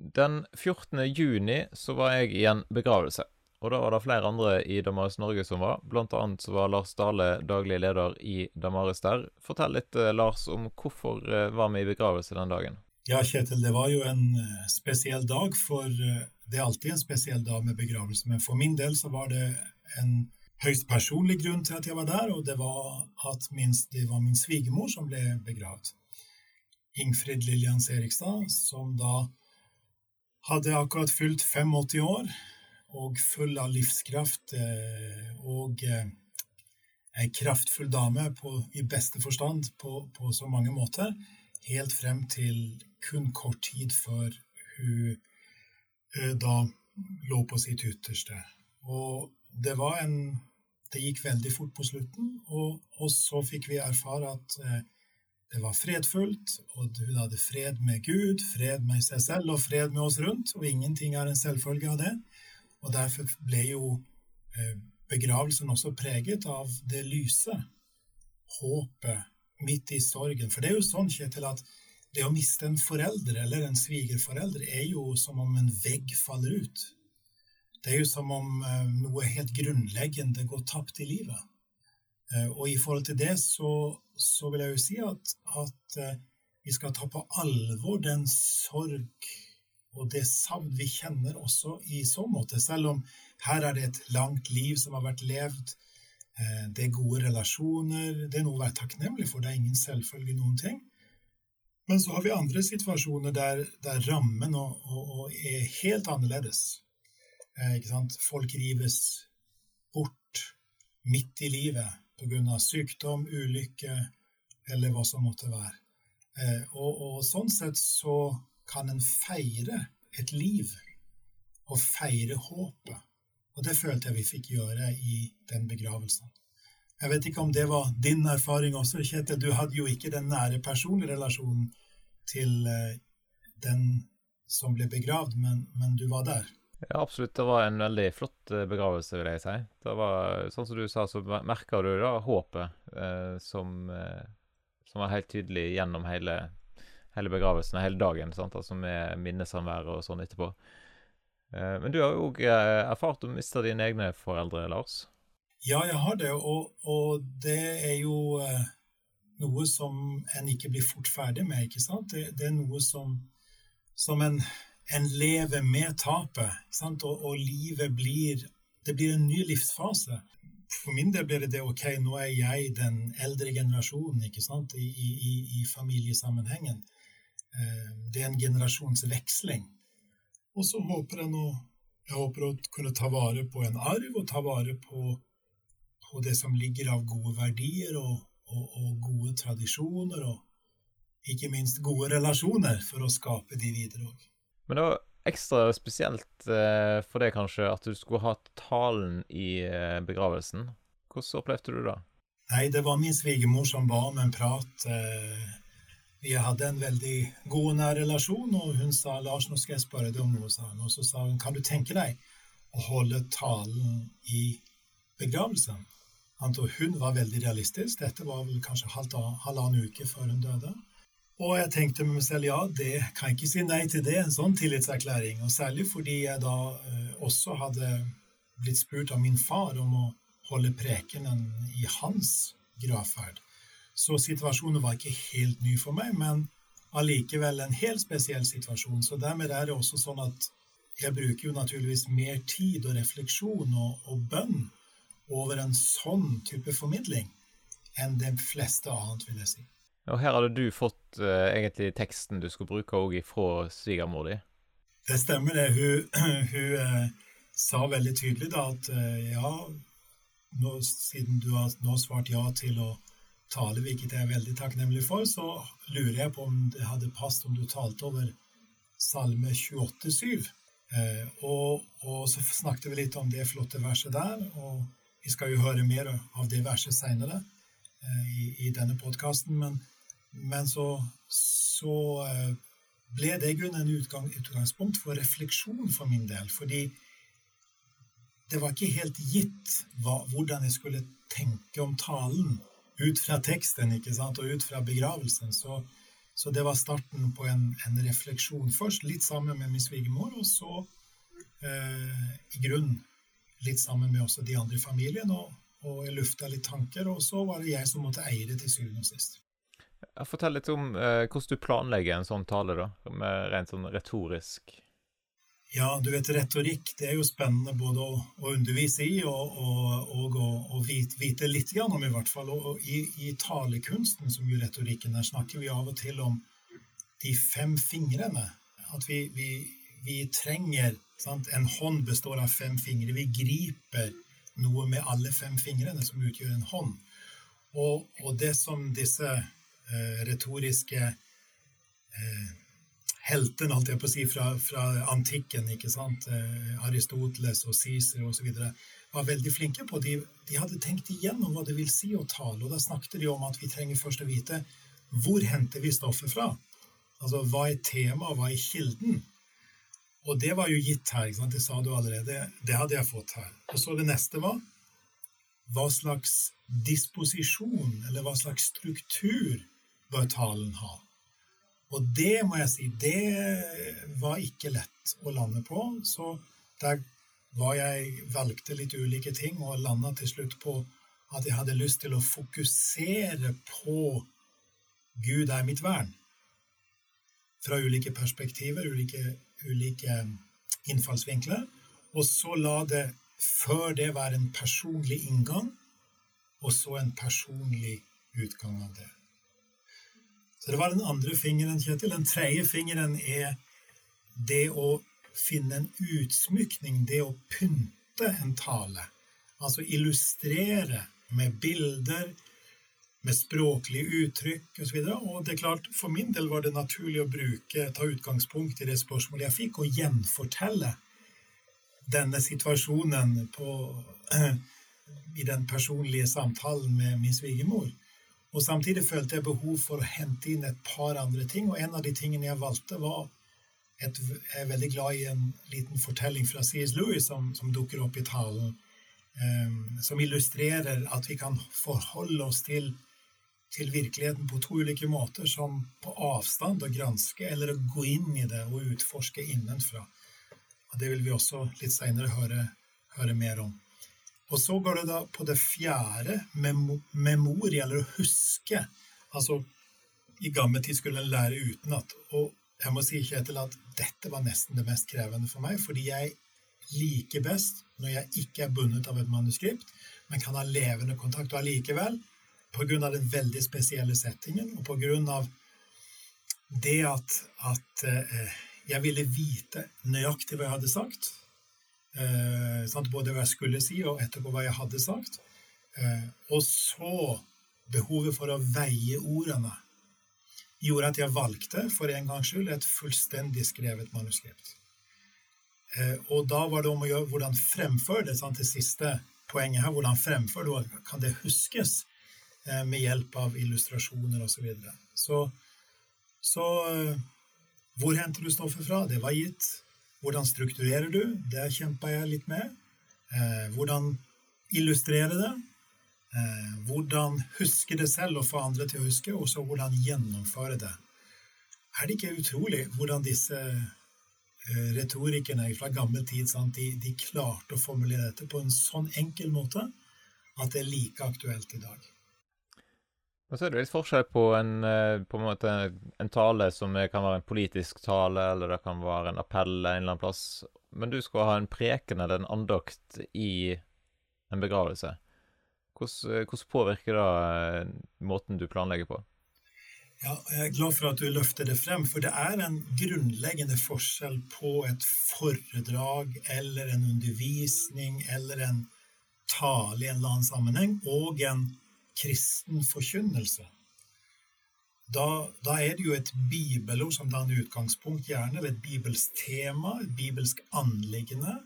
Den 14. juni så var jeg i en begravelse. Og da var det flere andre i Damaris Norge som var. Blant annet så var Lars Dale daglig leder i Damaris der. Fortell litt, eh, Lars, om hvorfor eh, var vi i begravelse den dagen? Ja, Kjetil, det var jo en eh, spesiell dag, for det er alltid en spesiell dag med begravelse. Men for min del så var det en høyst personlig grunn til at jeg var der, og det var at minst, det var min svigermor som ble begravd. Ingfrid Lillian Serigstad, som da hadde akkurat fylt 85 år og full av livskraft eh, og eh, ei kraftfull dame på, i beste forstand på, på, så mange måter, helt frem til kun kort tid før hun eh, da lå på sitt ytterste. Og det var en Det gikk veldig fort på slutten, og, og så fikk vi erfare at det var fredfullt, og hun hadde fred med Gud, fred med seg selv og fred med oss rundt, og ingenting er en selvfølge av det. Og derfor ble jo eh, begravelsen også preget av det lyse, håpet, midt i sorgen. For det er jo sånn, Kjetil, at det å miste en forelder eller en svigerforelder er jo som om en vegg faller ut. Det er jo som om eh, noe helt grunnleggende går tapt i livet. Eh, og i forhold til det så, så vil jeg jo si at, at vi skal ta på alvor den sorg og det savn vi kjenner også i så måte. Selv om her er det et langt liv som har vært levd, eh, det er gode relasjoner, det er noe å være takknemlig for, det er ingen selvfølge noen ting. Men så har vi andre situasjoner der, der rammen og, og, og er helt annerledes. Eh, Folk rives bort midt i livet pga. sykdom, ulykke eller hva som måtte være. Eh, og, og sånn sett så kan en feire et liv og feire håpet. Og det følte jeg vi fikk gjøre i den begravelsen. Jeg vet ikke om det var din erfaring også, Kjetil. Du hadde jo ikke den nære personlige relasjonen til eh, den som ble begravd, men, men du var der. Ja, absolutt. Det var en veldig flott eh, begravelse, vil jeg si. Det var, sånn som du sa, så merka du da håpet eh, som, eh, som var helt tydelig gjennom hele hele begravelsen og hele dagen, sant? altså med minnesamværet og sånn etterpå. Eh, men du har jo òg eh, erfart å miste dine egne foreldre, Lars? Ja, jeg har det, og, og det er jo eh, noe som en ikke blir fort ferdig med, ikke sant? Det, det er noe som, som en, en, lever med tapet? Og, og livet blir Det blir en ny livsfase for min del blir det det ok, nå er jeg den eldre generasjonen ikke sant, i, i, i familiesammenhengen. Eh, det er en generasjonsveksling. Og så håper jeg nå jeg håper å kunne ta vare på en arv, og ta vare på, på det som ligger av gode verdier og, og, og, gode tradisjoner, og ikke minst gode relasjoner, for å skape de videre òg. Men det var ekstra spesielt eh, for deg kanskje at du skulle ha talen i eh, begravelsen. Hvordan opplevde du det? Nei, det var min svigermor som ba om en prat. Eh, vi hadde en veldig god og nær relasjon, og hun sa 'Lars, nå skal jeg spørre deg om noe', sa hun. Og så sa hun 'Kan du tenke deg å holde talen i begravelsen'? Hun var veldig realistisk. Dette var vel kanskje halvannen uke før hun døde. Og jeg tenkte med meg selv ja, det kan jeg ikke si nei til det, en sånn tillitserklæring. Og særlig fordi jeg da eh, også hadde blitt spurt av min far om å holde prekenen i hans gravferd. Så situasjonen var ikke helt ny for meg, men allikevel en helt spesiell situasjon. Så dermed er det også sånn at jeg bruker jo naturligvis mer tid og refleksjon og, og bønn over en sånn type formidling enn de fleste annet, vil jeg si. Og her hadde du fått uh, egentlig teksten du skulle bruke òg ifra svigermor di? Det stemmer, det. Hun, hun uh, sa veldig tydelig da at uh, ja, nå, siden du har nå svart ja til å tale, hvilket jeg er veldig takknemlig for, så lurer jeg på om det hadde passet om du talte over Salme 28,7. Eh, og, og, så snakket vi litt om det flotte verset der, og vi skal jo høre mer av det verset seinere eh, i, i, denne podkasten. Men, men, så, så eh, ble det i grunnen en utgang, utgangspunkt for refleksjon for min del. Fordi det var ikke helt gitt hva, hvordan jeg skulle tenke om talen ut fra teksten ikke sant, og ut fra begravelsen. Så, Så det var starten på en, en refleksjon først, litt sammen med min svigermor, og så eh, i grunnen litt sammen med også de andre i familien. Og, og jeg lufta litt tanker, og så var det jeg som måtte eie det til syvende og sist. Fortell litt om eh, hvordan du planlegger en sånn tale, da, med rent sånn retorisk. Ja, du vet, retorikk det er jo spennende både å, å undervise i og, og, og å, vite, vite, litt om, i hvert fall. Og, i, i, talekunsten, som jo retorikken er, snakker vi av og til om de fem fingrene. At vi, vi, vi trenger sant? En hånd består av fem fingre. Vi griper noe med alle fem fingrene, som utgjør en hånd. Og, og det som disse eh, retoriske eh, heltene, holdt jeg på å si, fra, fra antikken, ikke sant, eh, Aristoteles og Cæsar osv., var veldig flinke på. De, de hadde tenkt igjennom hva det vil si å tale, og da snakket de om at vi trenger først å vite hvor henter vi stoffet fra? Altså hva er temaet, hva er kilden? Og det var jo gitt her, ikke sant? det sa du allerede. Det hadde jeg fått her. Og så det neste var hva slags disposisjon, eller hva slags struktur, bør talen ha? Og det må jeg si, det var ikke lett å lande på. Så der var jeg valgte litt ulike ting og landa til slutt på at jeg hadde lyst til å fokusere på Gud er mitt vern. Fra ulike perspektiver, ulike ulike innfallsvinkler. Og så la det før det være en personlig inngang, og så en personlig utgang av det. Så det var den andre fingeren, Kjetil. Den tredje fingeren er det å finne en utsmykning, det å pynte en tale. Altså illustrere med bilder, med språklige uttrykk osv. Og, så og det er klart, for min del var det naturlig å bruke, ta utgangspunkt i det spørsmålet jeg fikk, og gjenfortelle denne situasjonen på, i den personlige samtalen med min svigermor. Og samtidig følte jeg behov for å hente inn et par andre ting, og en av de tingene jeg valgte, var et, Jeg er veldig glad i en liten fortelling fra C.S. Lewis som, som dukker opp i talen, um, som illustrerer at vi kan forholde oss til til virkeligheten på to ulike måter, som på avstand å granske eller å gå inn i det og utforske innenfra. Og Det vil vi også litt seinere høre, høre, mer om. Og så går det da på det fjerde, mem memorie, eller å huske. Altså, i gammel tid skulle en lære utenat. Og jeg må si Kjetil, at dette var nesten det mest krevende for meg, fordi jeg liker best når jeg ikke er bundet av et manuskript, men kan ha levende kontakt. Og allikevel pga. den veldig spesielle settingen, og pga. det at, at eh, jeg ville vite nøyaktig hva jeg hadde sagt. Eh, både hva jeg skulle si, og etterpå hva jeg hadde sagt. Eh, og så behovet for å veie ordene gjorde at jeg valgte, for en gangs skyld, et fullstendig skrevet manuskript. Og da var det om å gjøre hvordan fremføre det, sant, det siste poenget her. Hvordan fremføre det, kan det huskes? Eh, med hjelp av illustrasjoner osv. Så, videre. så Så eh, hvor henter du stoffet fra? Det var gitt. Hvordan strukturerer du? Det kjempa jeg litt med. Eh, hvordan illustrere det? Hvordan huske det selv og få andre til å huske, og så hvordan gjennomføre det. Er det ikke utrolig hvordan disse retorikerne fra gammel tid sant, de, de klarte å formulere dette på en sånn enkel måte at det er like aktuelt i dag? Og så er det litt forskjell på en, eh, på en, måte, en tale som kan være en politisk tale, eller det kan være en appell en eller annen plass. Men du skal ha en preken eller en andakt i en begravelse. Hvordan, eh, hvordan påvirker det eh, måten du planlegger på? Ja, Jeg er glad for at du løfter det frem, for det er en grunnleggende forskjell på et foredrag eller en undervisning eller en tale i en eller annen sammenheng og en kristen forkynnelse. Da, da, er det jo et bibelord som danner utgangspunkt, gjerne, eller et bibelsk tema, et bibelsk anliggende.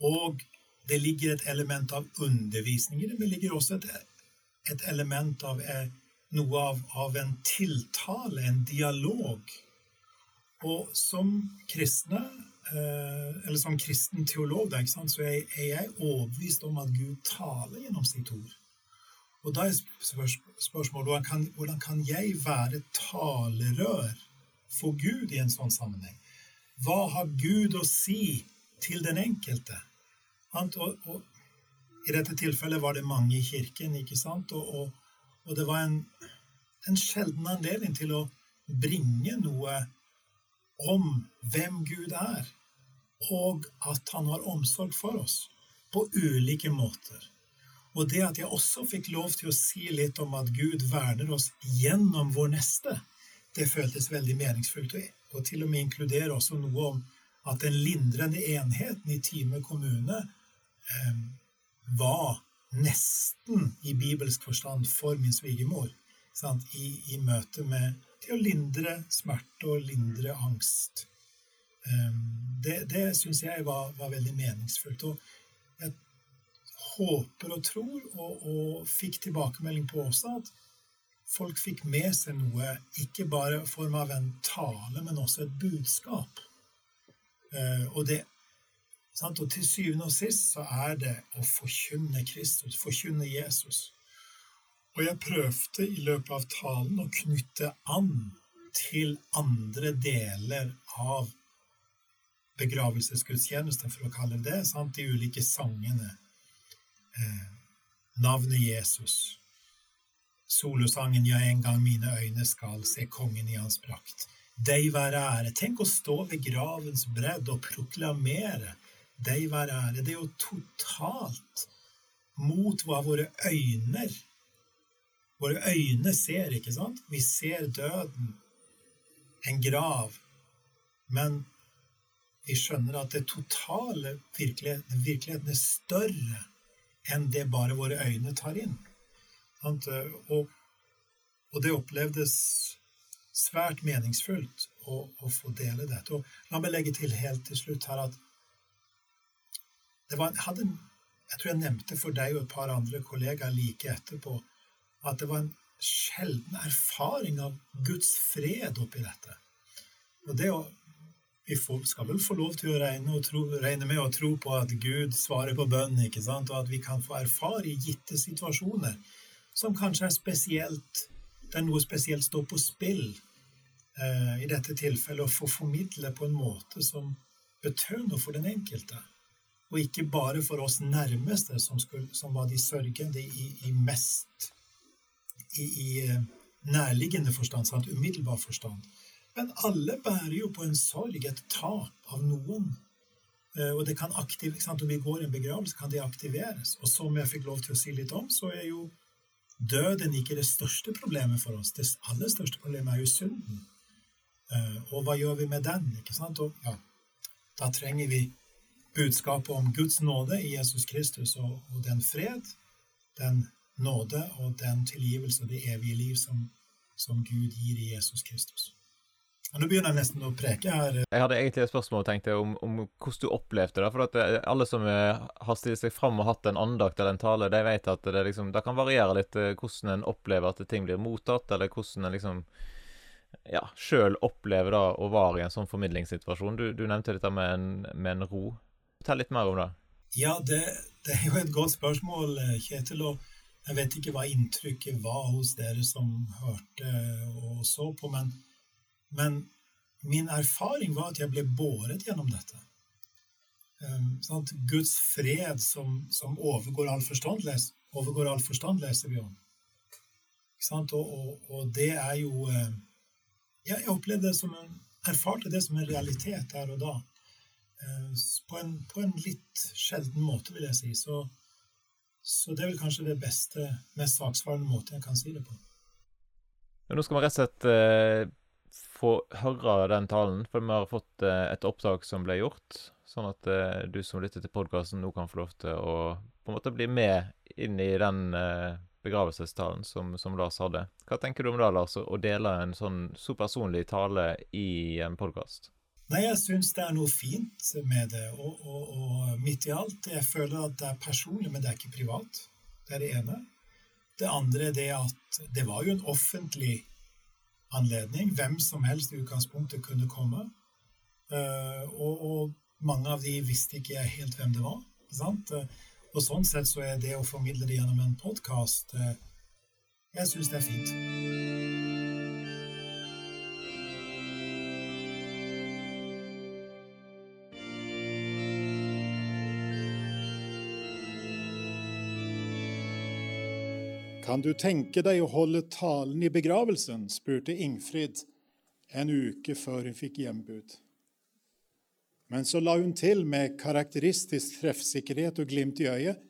Og det ligger et element av undervisning i det, men det ligger også et, et element av eh, noe av, av, en tiltale, en dialog. Og som kristne, eh, eller som kristen teolog, så er, jeg overbevist om at Gud taler gjennom sitt ord. Og da er spørsmålet hvordan kan, hvordan kan jeg være talerør for Gud i en sånn sammenheng? Hva har Gud å si til den enkelte? Og, og, I dette tilfellet var det mange i kirken, ikke sant? Og, og det var en, en sjelden anledning til å bringe noe om hvem Gud er, og at han har omsorg for oss på ulike måter. Og det at jeg også fikk lov til å si litt om at Gud verner oss gjennom vår neste, det føltes veldig meningsfullt. Og til og med inkludere også noe om at den lindrende enheten i Time kommune eh, var nesten i bibelsk forstand for min svigermor. I, I møte med til å lindre smerte og lindre angst. Eh, det det syns jeg var, var, veldig meningsfullt. Og jeg håper og tror, og, og fikk tilbakemelding på også, at folk fikk med seg noe, ikke bare i form av en tale, men også et budskap. Uh, og, det, og til syvende og sist så er det å forkynne Kristus, forkynne Jesus. Og jeg prøvde i løpet av talen å knytte an til andre deler av begravelsesgudstjenesten, for å kalle det det, sant? de ulike sangene. Eh, navnet Jesus. Solosangen 'Ja, en gang mine øyne skal se kongen i hans prakt'. Deg være ære. Tenk å stå ved gravens bredd og proklamere 'Deg være ære'. Det er jo totalt mot hva våre øyne Våre øyne ser, ikke sant? Vi ser døden, en grav, men vi skjønner at det totale virkeligheten, virkeligheten er større enn det bare våre øyne tar inn. Og, og det opplevdes svært meningsfullt å, å, få dele dette. Og la meg legge til helt til slutt her at det var, hadde, jeg tror jeg nevnte for deg og et par andre kollegaer like etterpå at det var en sjelden erfaring av Guds fred oppi dette. Og det å Vi skal vel få lov til å regne, tro, regne, med og tro på at Gud svarer på bønn, ikke sant? og at vi kan få erfare i gitte situasjoner som kanskje er spesielt Der noe spesielt står på spill. Eh, I dette tilfellet å få formidle på en måte som betød noe for den enkelte og ikke bare for oss nærmeste, som, skulle, som var de sørgende i, i mest i, i eh, nærliggende forstand, sant? umiddelbar forstand. Men alle bærer jo på en sorg, et tap av noen. Eh, og det kan aktiv? Om vi går i en begravelse, kan det aktiveres. Og som jeg fikk lov til å si litt om, så er jo døden ikke det største problemet for oss. Det aller største problemet er jo synden. Eh, og hva gjør vi med den? ikke sant? Og, ja, da trenger vi budskapet om Guds nåde i Jesus Kristus og, og den fred, den nåde og den tilgivelse og det evige liv som, som Gud gir i Jesus Kristus. Og Nå begynner jeg nesten å preke her. Jeg hadde egentlig et spørsmål tenkte om, om hvordan du opplevde det. For at eh, alle som eh, har stilt seg fram og hatt en andakt eller en tale, de vet at det, liksom, det kan variere litt eh, hvordan en opplever at ting blir mottatt, eller hvordan en liksom ja, sjøl opplever da å være i en sånn formidlingssituasjon. Du, du nevnte dette med en, med en ro. Fortell litt mer om det. Ja, det, det, er jo et godt spørsmål, Kjetil. og jeg vet ikke hva inntrykket var hos dere som hørte og så på, men, men min erfaring var at jeg ble båret gjennom dette. Sånn Guds fred som, som, overgår all forstand, overgår all forstand, leser vi om. Og, og, og, det er jo uh, ja, Jeg opplevde det som en, erfarte det som en realitet der og da. Uh, på, en, på, en, litt sjelden måte, vil jeg si. Så så det er vel kanskje det beste, mest saksvarende måte jeg kan si det på. Ja, nå skal vi rett og slett eh, få høre den talen, for vi har fått eh, et opptak som ble gjort. Sånn at eh, du som lytter til podkasten nå kan få lov til å på en måte bli med inn i den eh, begravelsestalen som, som, Lars hadde. Hva tenker du om det, Lars, å dele en sånn så personlig tale i en podkast? Nei, jeg syns det er noe fint med det. Og, og, og, midt i alt, jeg føler at det er personlig, men det er ikke privat. Det er det ene. Det andre er det at det var jo en offentlig anledning. Hvem som helst i utgangspunktet kunne komme. Uh, og, og, mange av de visste ikke jeg helt hvem det var. Sant? Og sånn sett så er det å formidle det gjennom en podkast uh, Jeg syns det er fint. Kan du tenke deg å holde talen i begravelsen? spurte Ingfrid en uke før hun fikk hjembud. Men så la hun til med karakteristisk treffsikkerhet og glimt i øyet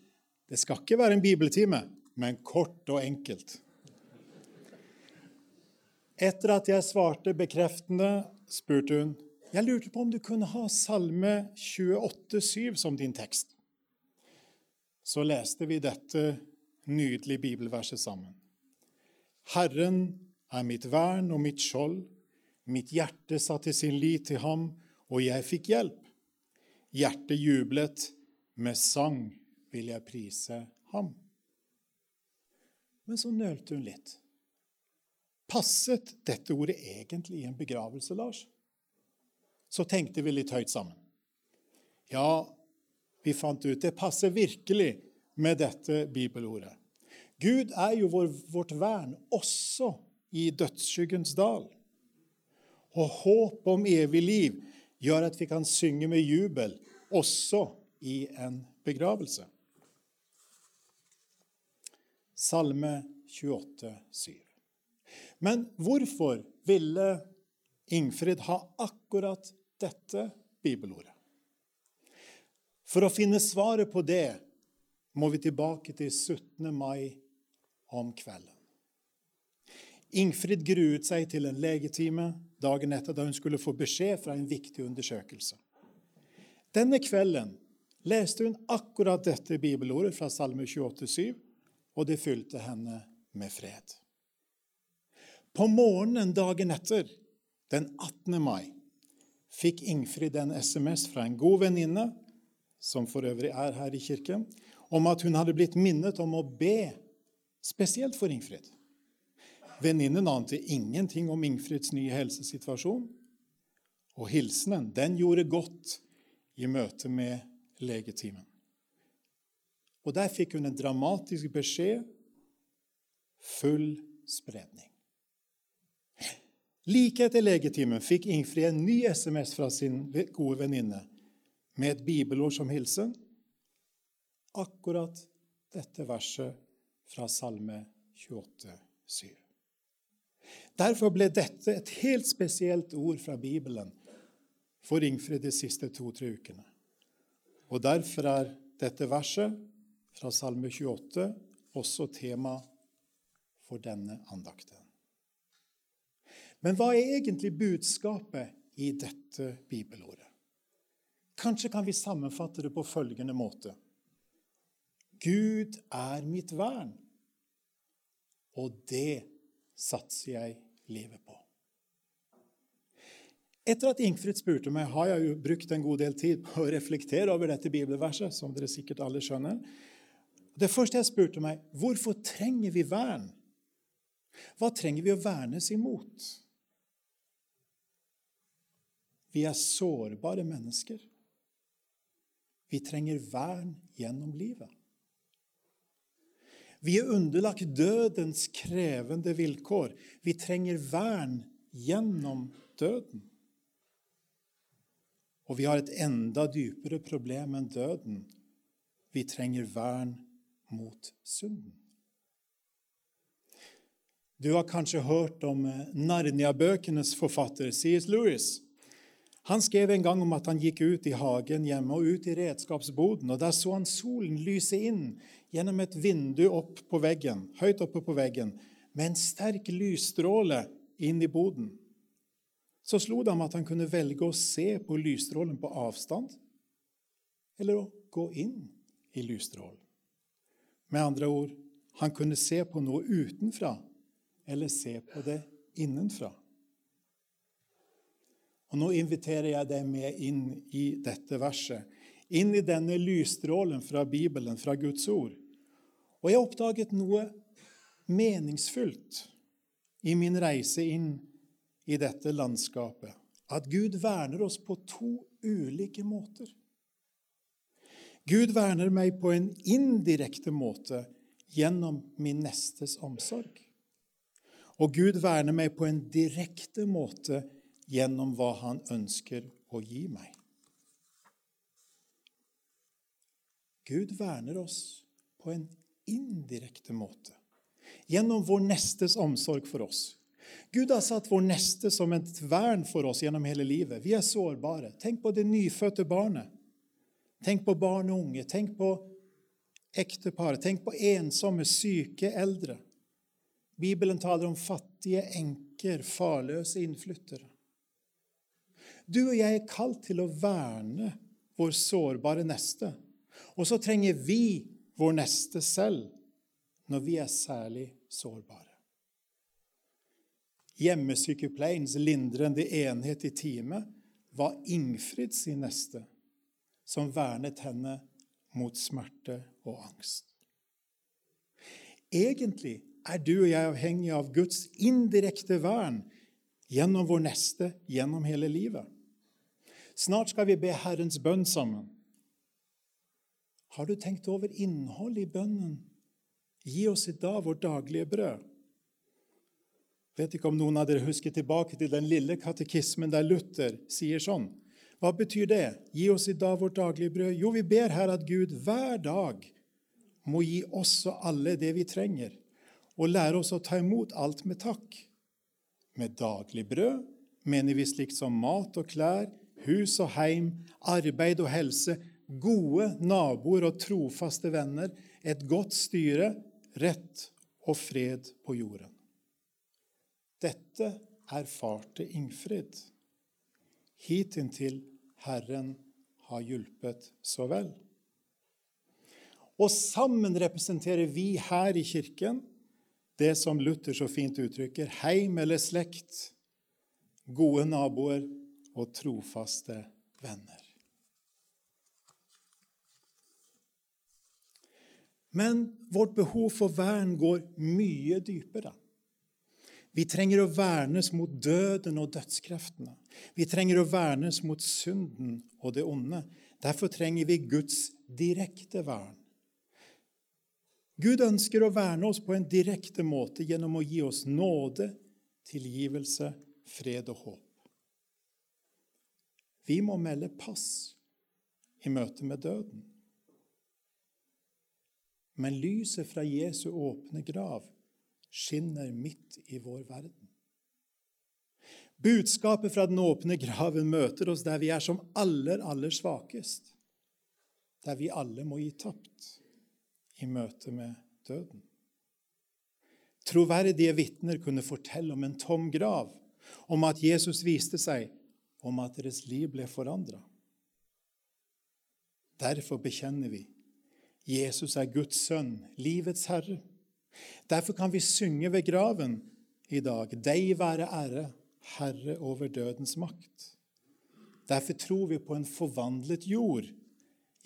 det skal ikke være en bibeltime, men kort og enkelt. Etter at jeg svarte bekreftende, spurte hun jeg lurte på om du kunne ha Salme 28, 7 som din tekst. Så leste vi dette nydelige bibelverset sammen. Herren er mitt vern og mitt skjold. Mitt hjerte satte sin lit til ham, og jeg fikk hjelp. Hjertet jublet, med sang vil jeg prise ham. Men så nølte hun litt. Passet dette ordet egentlig i en begravelse, Lars? Så tenkte vi litt høyt sammen. Ja, vi fant ut det passer virkelig med dette bibelordet. Gud er jo vår, vårt vern også i dødsskyggens dal. Og håp om evig liv gjør at vi kan synge med jubel også i en begravelse. Salme 28, 7. Men hvorfor ville Ingfrid ha akkurat dette bibelordet? For å finne svaret på det må vi tilbake til 17. mai om kvelden. Ingfrid gruet seg til en legetime dagen etter da hun skulle få beskjed fra en viktig undersøkelse. Denne kvelden leste hun akkurat dette bibelordet fra Salme 28, 7, og det fylte henne med fred. På morgenen dagen etter, den 18. mai, fikk Ingfrid en SMS fra en god venninne, som for øvrig er her i kirken, om at hun hadde blitt minnet om å be spesielt for Ingfrid. Venninnen ante ingenting om Ingfrids nye helsesituasjon, og hilsenen den gjorde godt i møte med legetimen. Og der fikk hun en dramatisk beskjed full spredning. Like etter legetimen fikk Ingfrid en ny SMS fra sin gode venninne med et bibelord som hilsen. Akkurat dette verset fra Salme 28, 7. Derfor ble dette et helt spesielt ord fra Bibelen for Ingfrid de siste to-tre ukene. Og derfor er dette verset fra Salme 28 også tema for denne andakten. Men hva er egentlig budskapet i dette bibelordet? Kanskje kan vi sammenfatte det på følgende måte. Gud er mitt vern, og det satser jeg livet på. Etter at Ingfrid spurte meg, har jeg jo brukt en god del tid på å reflektere over dette bibelverset, som dere sikkert alle skjønner. Det første jeg spurte meg, hvorfor trenger vi vern? Hva trenger vi å vernes imot? Vi er sårbare mennesker. Vi trenger vern gjennom livet. Vi er underlagt dødens krevende vilkår. Vi trenger vern gjennom døden. Og vi har et enda dypere problem enn døden. Vi trenger vern mot synden. Du har kanskje hørt om Narnia-bøkenes forfatter C.S. Lewis. Han skrev en gang om at han gikk ut i hagen hjemme og ut i redskapsboden, og der så han solen lyse inn gjennom et vindu opp på veggen, høyt oppe på veggen, med en sterk lysstråle inn i boden. Så slo det ham at han kunne velge å se på lysstrålen på avstand, eller å gå inn i lysstrålen. Med andre ord, han kunne se på noe utenfra, eller se på det innenfra. Og Nå inviterer jeg deg med inn i dette verset, inn i denne lysstrålen fra Bibelen, fra Guds ord. Og jeg oppdaget noe meningsfullt i min reise inn i dette landskapet. At Gud verner oss på to ulike måter. Gud verner meg på en indirekte måte gjennom min nestes omsorg. Og Gud verner meg på en direkte måte gjennom hva han ønsker å gi meg. Gud verner oss på en indirekte måte, gjennom vår nestes omsorg for oss. Gud har satt vår neste som et vern for oss gjennom hele livet. Vi er sårbare. Tenk på det nyfødte barnet. Tenk på barn og unge. Tenk på ektepar. Tenk på ensomme, syke eldre. Bibelen taler om fattige enker, farløse innflyttere. Du og jeg er kalt til å verne vår sårbare neste. Og så trenger vi vår neste selv når vi er særlig sårbare. Hjemmesykepleiens lindrende enhet i teamet var Ingfrid sin neste, som vernet henne mot smerte og angst. Egentlig er du og jeg avhengig av Guds indirekte vern gjennom vår neste gjennom hele livet. Snart skal vi be Herrens bønn sammen. Har du tenkt over innholdet i bønnen? Gi oss i dag vårt daglige brød. Vet ikke om noen av dere husker tilbake til den lille katekismen der Luther sier sånn. Hva betyr det? Gi oss i dag vårt daglige brød. Jo, vi ber her at Gud hver dag må gi oss og alle det vi trenger, og lære oss å ta imot alt med takk. Med daglig brød mener vi slikt som mat og klær, hus og heim, arbeid og helse, gode naboer og trofaste venner, et godt styre, rett og fred på jorden. Dette erfarte Ingfrid. Hitintil Herren har hjulpet så vel. Og sammen representerer vi her i kirken det som Luther så fint uttrykker heim eller slekt, gode naboer og trofaste venner. Men vårt behov for vern går mye dypere. Vi trenger å vernes mot døden og dødskreftene. Vi trenger å vernes mot synden og det onde. Derfor trenger vi Guds direkte vern. Gud ønsker å verne oss på en direkte måte gjennom å gi oss nåde, tilgivelse, fred og håp. Vi må melde pass i møte med døden. Men lyset fra Jesu åpne grav skinner midt i vår verden. Budskapet fra den åpne graven møter oss der vi er som aller, aller svakest. Der vi alle må gi tapt i møte med døden. Troverdige vitner kunne fortelle om en tom grav, om at Jesus viste seg, om at deres liv ble forandra. Derfor bekjenner vi Jesus er Guds sønn, livets herre. Derfor kan vi synge ved graven i dag, Deg være ære, Herre over dødens makt. Derfor tror vi på en forvandlet jord.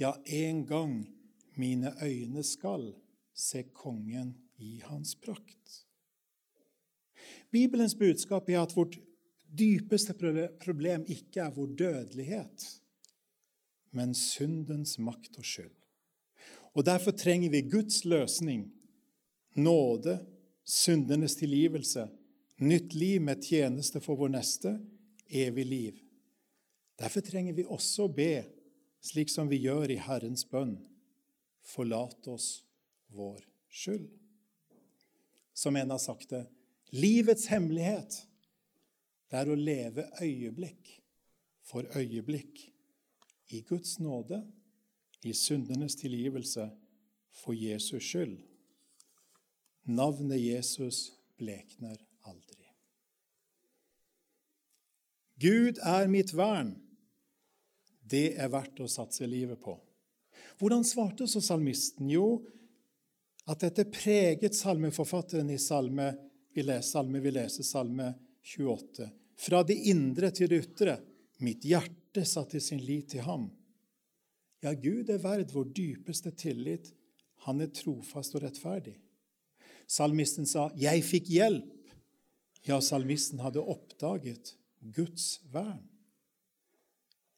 Ja, en gang mine øyne skal se kongen i hans prakt. Bibelens budskap er at vårt dypeste problem ikke er vår dødelighet, men syndens makt og skyld. Og Derfor trenger vi Guds løsning, nåde, syndenes tilgivelse, nytt liv med tjeneste for vår neste, evig liv. Derfor trenger vi også å be, slik som vi gjør i Herrens bønn, forlat oss vår skyld. Som en har sagt det, livets hemmelighet det er å leve øyeblikk for øyeblikk i Guds nåde, i syndenes tilgivelse, for Jesus skyld. Navnet Jesus blekner aldri. Gud er mitt vern. Det er verdt å satse livet på. Hvordan svarte så salmisten? Jo, at dette preget salmeforfatteren i salme vi leser, salme vi leser, salme 28. Fra det indre til det ytre. Mitt hjerte satte sin lit til ham. Ja, Gud er verd vår dypeste tillit. Han er trofast og rettferdig. Salmisten sa, 'Jeg fikk hjelp'. Ja, salmisten hadde oppdaget Guds vern.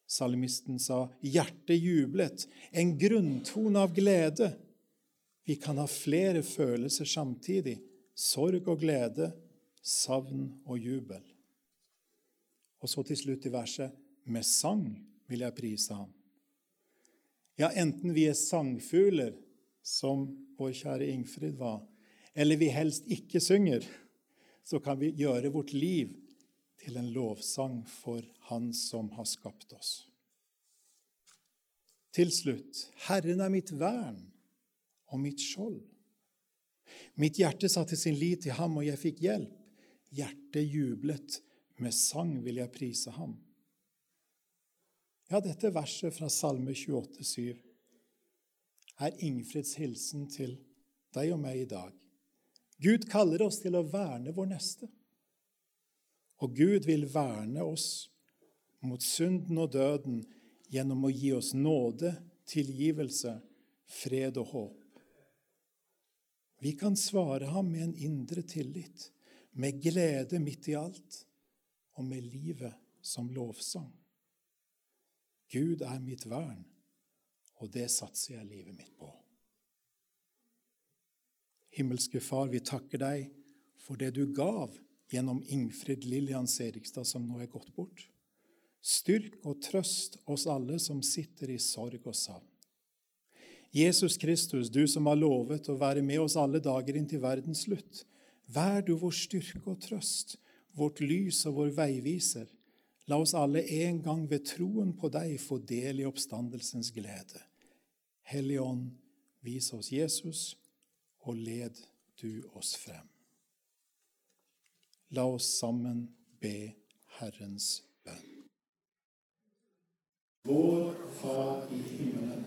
Salmisten sa, 'Hjertet jublet', en grunntone av glede. Vi kan ha flere følelser samtidig, sorg og glede, savn og jubel. Og så til slutt i verset med sang vil jeg prise ham. Ja, enten vi er sangfugler, som vår kjære Ingfrid var, eller vi helst ikke synger, så kan vi gjøre vårt liv til en lovsang for Han som har skapt oss. Til slutt Herren er mitt vern og mitt skjold. Mitt hjerte satte sin lit til ham, og jeg fikk hjelp. Hjertet jublet, med sang vil jeg prise ham. Ja, dette verset fra Salme 28, 7 er Ingfrids hilsen til deg og meg i dag. Gud kaller oss til å verne vår neste. Og Gud vil verne oss mot synden og døden gjennom å gi oss nåde, tilgivelse, fred og håp. Vi kan svare ham med en indre tillit, med glede midt i alt, og med livet som lovsang. Gud er mitt vern, og det satser jeg livet mitt på. Himmelske Far, vi takker deg for det du gav gjennom Ingfrid Lillian Serigstad, som nå er gått bort. Styrk og trøst oss alle som sitter i sorg og savn. Jesus Kristus, du som har lovet å være med oss alle dager inntil verdens slutt, vær du vår styrke og trøst, vårt lys og vår veiviser. La oss alle en gang ved troen på deg få del i oppstandelsens glede. Hellige Ånd, vis oss Jesus, og led du oss frem. La oss sammen be Herrens bønn. Vår Far i himmelen.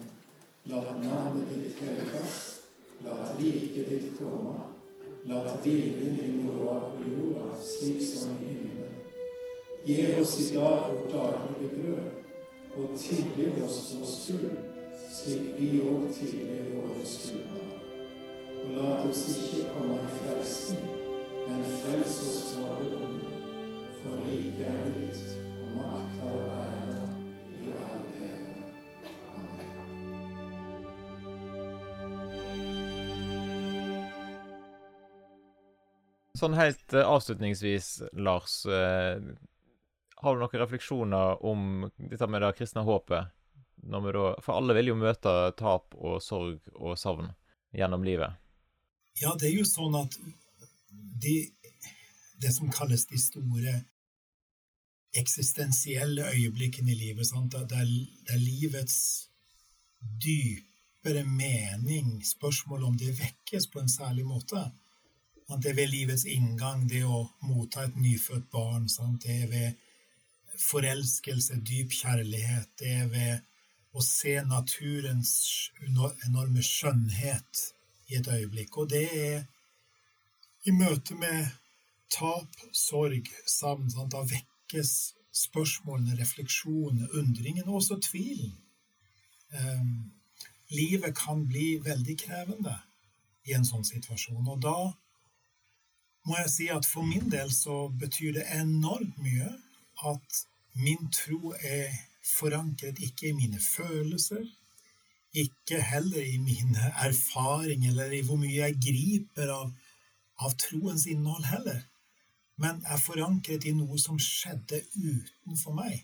La navnet ditt helliges. La riket ditt komme. La viljen din gå på jorda slik som i himmelen. Gi oss i dag vårt daglige brød, og tilgi oss vår skyld, slik vi òg tilgir våre skyldnere. Og la oss ikke komme i frelsen, men frels oss fra det onde. For riket er ditt, og makta og æra i all ære. Amen. Sånn helt eh, avslutningsvis, Lars. eh, har du noen refleksjoner om dette med det kristne håpet? Når vi da, for alle vil jo møte tap og sorg og savn gjennom livet. Ja, det er jo sånn at de, det som kalles de store eksistensielle øyeblikkene i livet, sant? Det, er, det er livets dypere mening, spørsmål om det vekkes på en særlig måte. Det er ved livets inngang, det å motta et nyfødt barn. Sant? Det er ved forelskelse, dyp kjærlighet. Det er ved å se naturens enorme skjønnhet i et øyeblikk. Og det er i møte med tap, sorg, savn. Da vekkes spørsmålene, refleksjonene, undringen og også tvilen. Um, livet kan bli veldig krevende i en sånn situasjon. Og da må jeg si at for min del så betyr det enormt mye at min tro er forankret ikke i mine følelser, ikke heller i mine erfaringer eller i hvor mye jeg griper av, av troens innhold heller, men er forankret i noe som skjedde utenfor meg,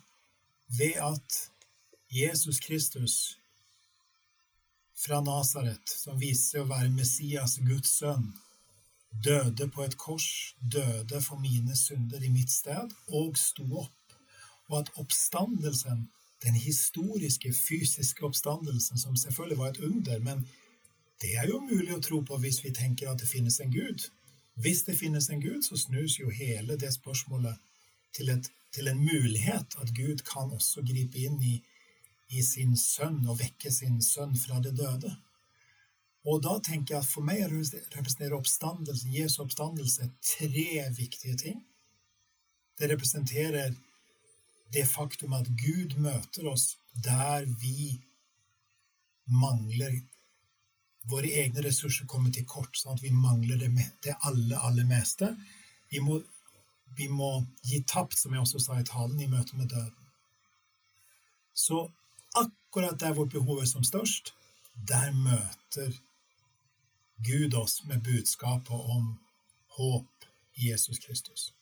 ved at Jesus Kristus fra Nasaret, som viser seg å være Messias, Guds sønn, døde på et kors, døde for mine synder i mitt sted, og sto opp, og at oppstandelsen den historiske, fysiske oppstandelsen, som selvfølgelig var et under, men det er jo mulig å tro på hvis vi tenker at det finnes en Gud. Hvis det finnes en Gud, så snus jo hele det spørsmålet til, et, til en mulighet at Gud kan også gripe inn i, i sin sønn og vekke sin sønn fra det døde. Og da tenker jeg at for meg representerer oppstandelsen, Jesu oppstandelse tre viktige ting. Det representerer det faktum at Gud møter oss der vi mangler Våre egne ressurser kommer til kort, sånn at vi mangler det, det aller, aller meste. Vi må, vi må gi tapt, som jeg også sa i talen, i møte med døden. Så akkurat der hvor behovet er som størst, der møter Gud oss med budskapet om håp, i Jesus Kristus.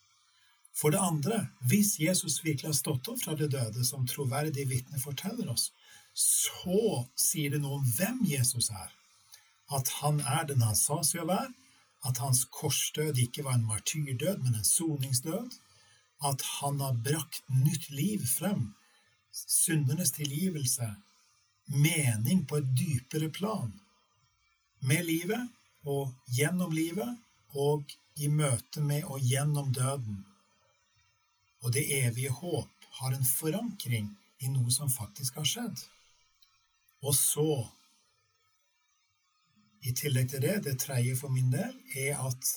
For det andre, hvis Jesus virkelig har stått opp fra det døde, som troverdige vitner forteller oss, så sier det noe om hvem Jesus er. At han er den han sa seg å være, at hans korsdød ikke var en martyrdød, men en soningsdød, at han har brakt nytt liv frem, syndernes tilgivelse, mening på et dypere plan, med livet og gjennom livet og i møte med og gjennom døden. Og det evige håp har en forankring i noe som faktisk har skjedd. Og så, i tillegg til det, det tredje for min del, er at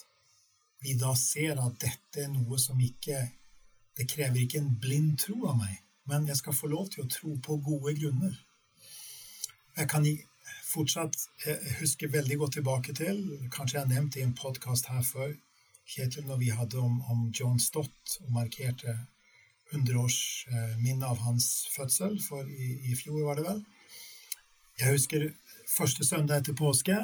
vi da ser at dette er noe som ikke Det krever ikke en blind tro av meg, men jeg skal få lov til å tro på gode grunner. Jeg kan fortsatt huske veldig godt tilbake til, kanskje jeg har nevnt det i en podkast her før, Kjetil, når vi hadde om, om John Stott og markerte 100-årsminnet eh, av hans fødsel, for i, i, fjor var det vel. Jeg husker første søndag etter påske,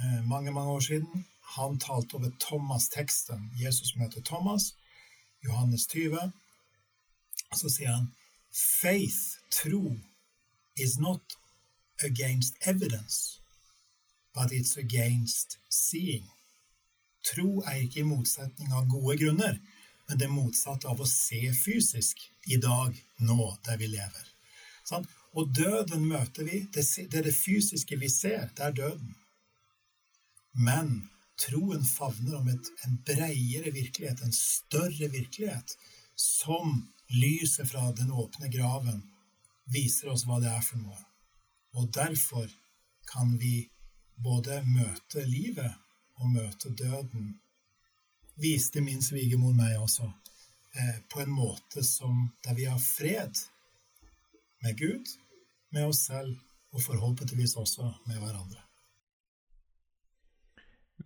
eh, mange, mange år siden. Han talte over Thomas-teksten. Jesus møter Thomas, Johannes 20. Så sier han Faith, tro, is not against evidence, but it's against seeing. Tro er ikke i motsetning av gode grunner, men det motsatte av å se fysisk i dag, nå, der vi lever. Sånn? Og døden møter vi. Det er det fysiske vi ser. Det er døden. Men troen favner om et, en bredere virkelighet, en større virkelighet, som lyset fra den åpne graven viser oss hva det er for noe. Og derfor kan vi både møte livet og møte døden, viste min svigermor meg også, eh, på en måte som der vi har fred med Gud, med oss selv og forhåpentligvis også med hverandre.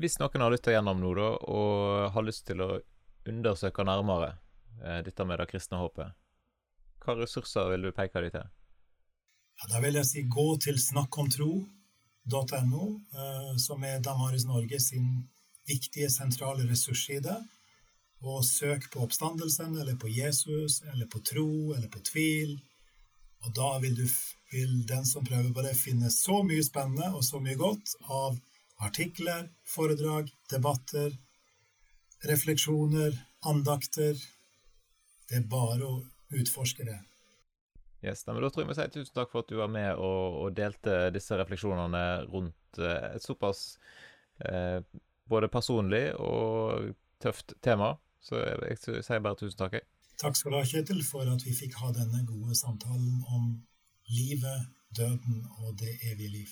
Hvis noen har lytta gjennom nå da, og har lyst til å undersøke nærmere eh, dette med det kristne håpet, hva ressurser vil du peke dem til? Ja, da vil jeg si gå til snakkomtro.no, eh, som er Damaris Norge sin viktige, sentrale ressursside. Og søk på oppstandelsen, eller på Jesus, eller på tro, eller på tvil. Og da vil, du, vil den som prøver på det, finne så mye spennende og så mye godt av artikler, foredrag, debatter, refleksjoner, andakter. Det er bare å utforske det. Yes, men Da tror jeg vi sier tusen takk for at du var med og, og delte disse refleksjonene rundt eh, et såpass eh, både personlig og tøft tema. Så jeg, jeg, sier bare tusen takk. Jeg. Takk skal du ha, Kjetil, for at vi fikk ha denne gode samtalen om livet, døden og det evige liv.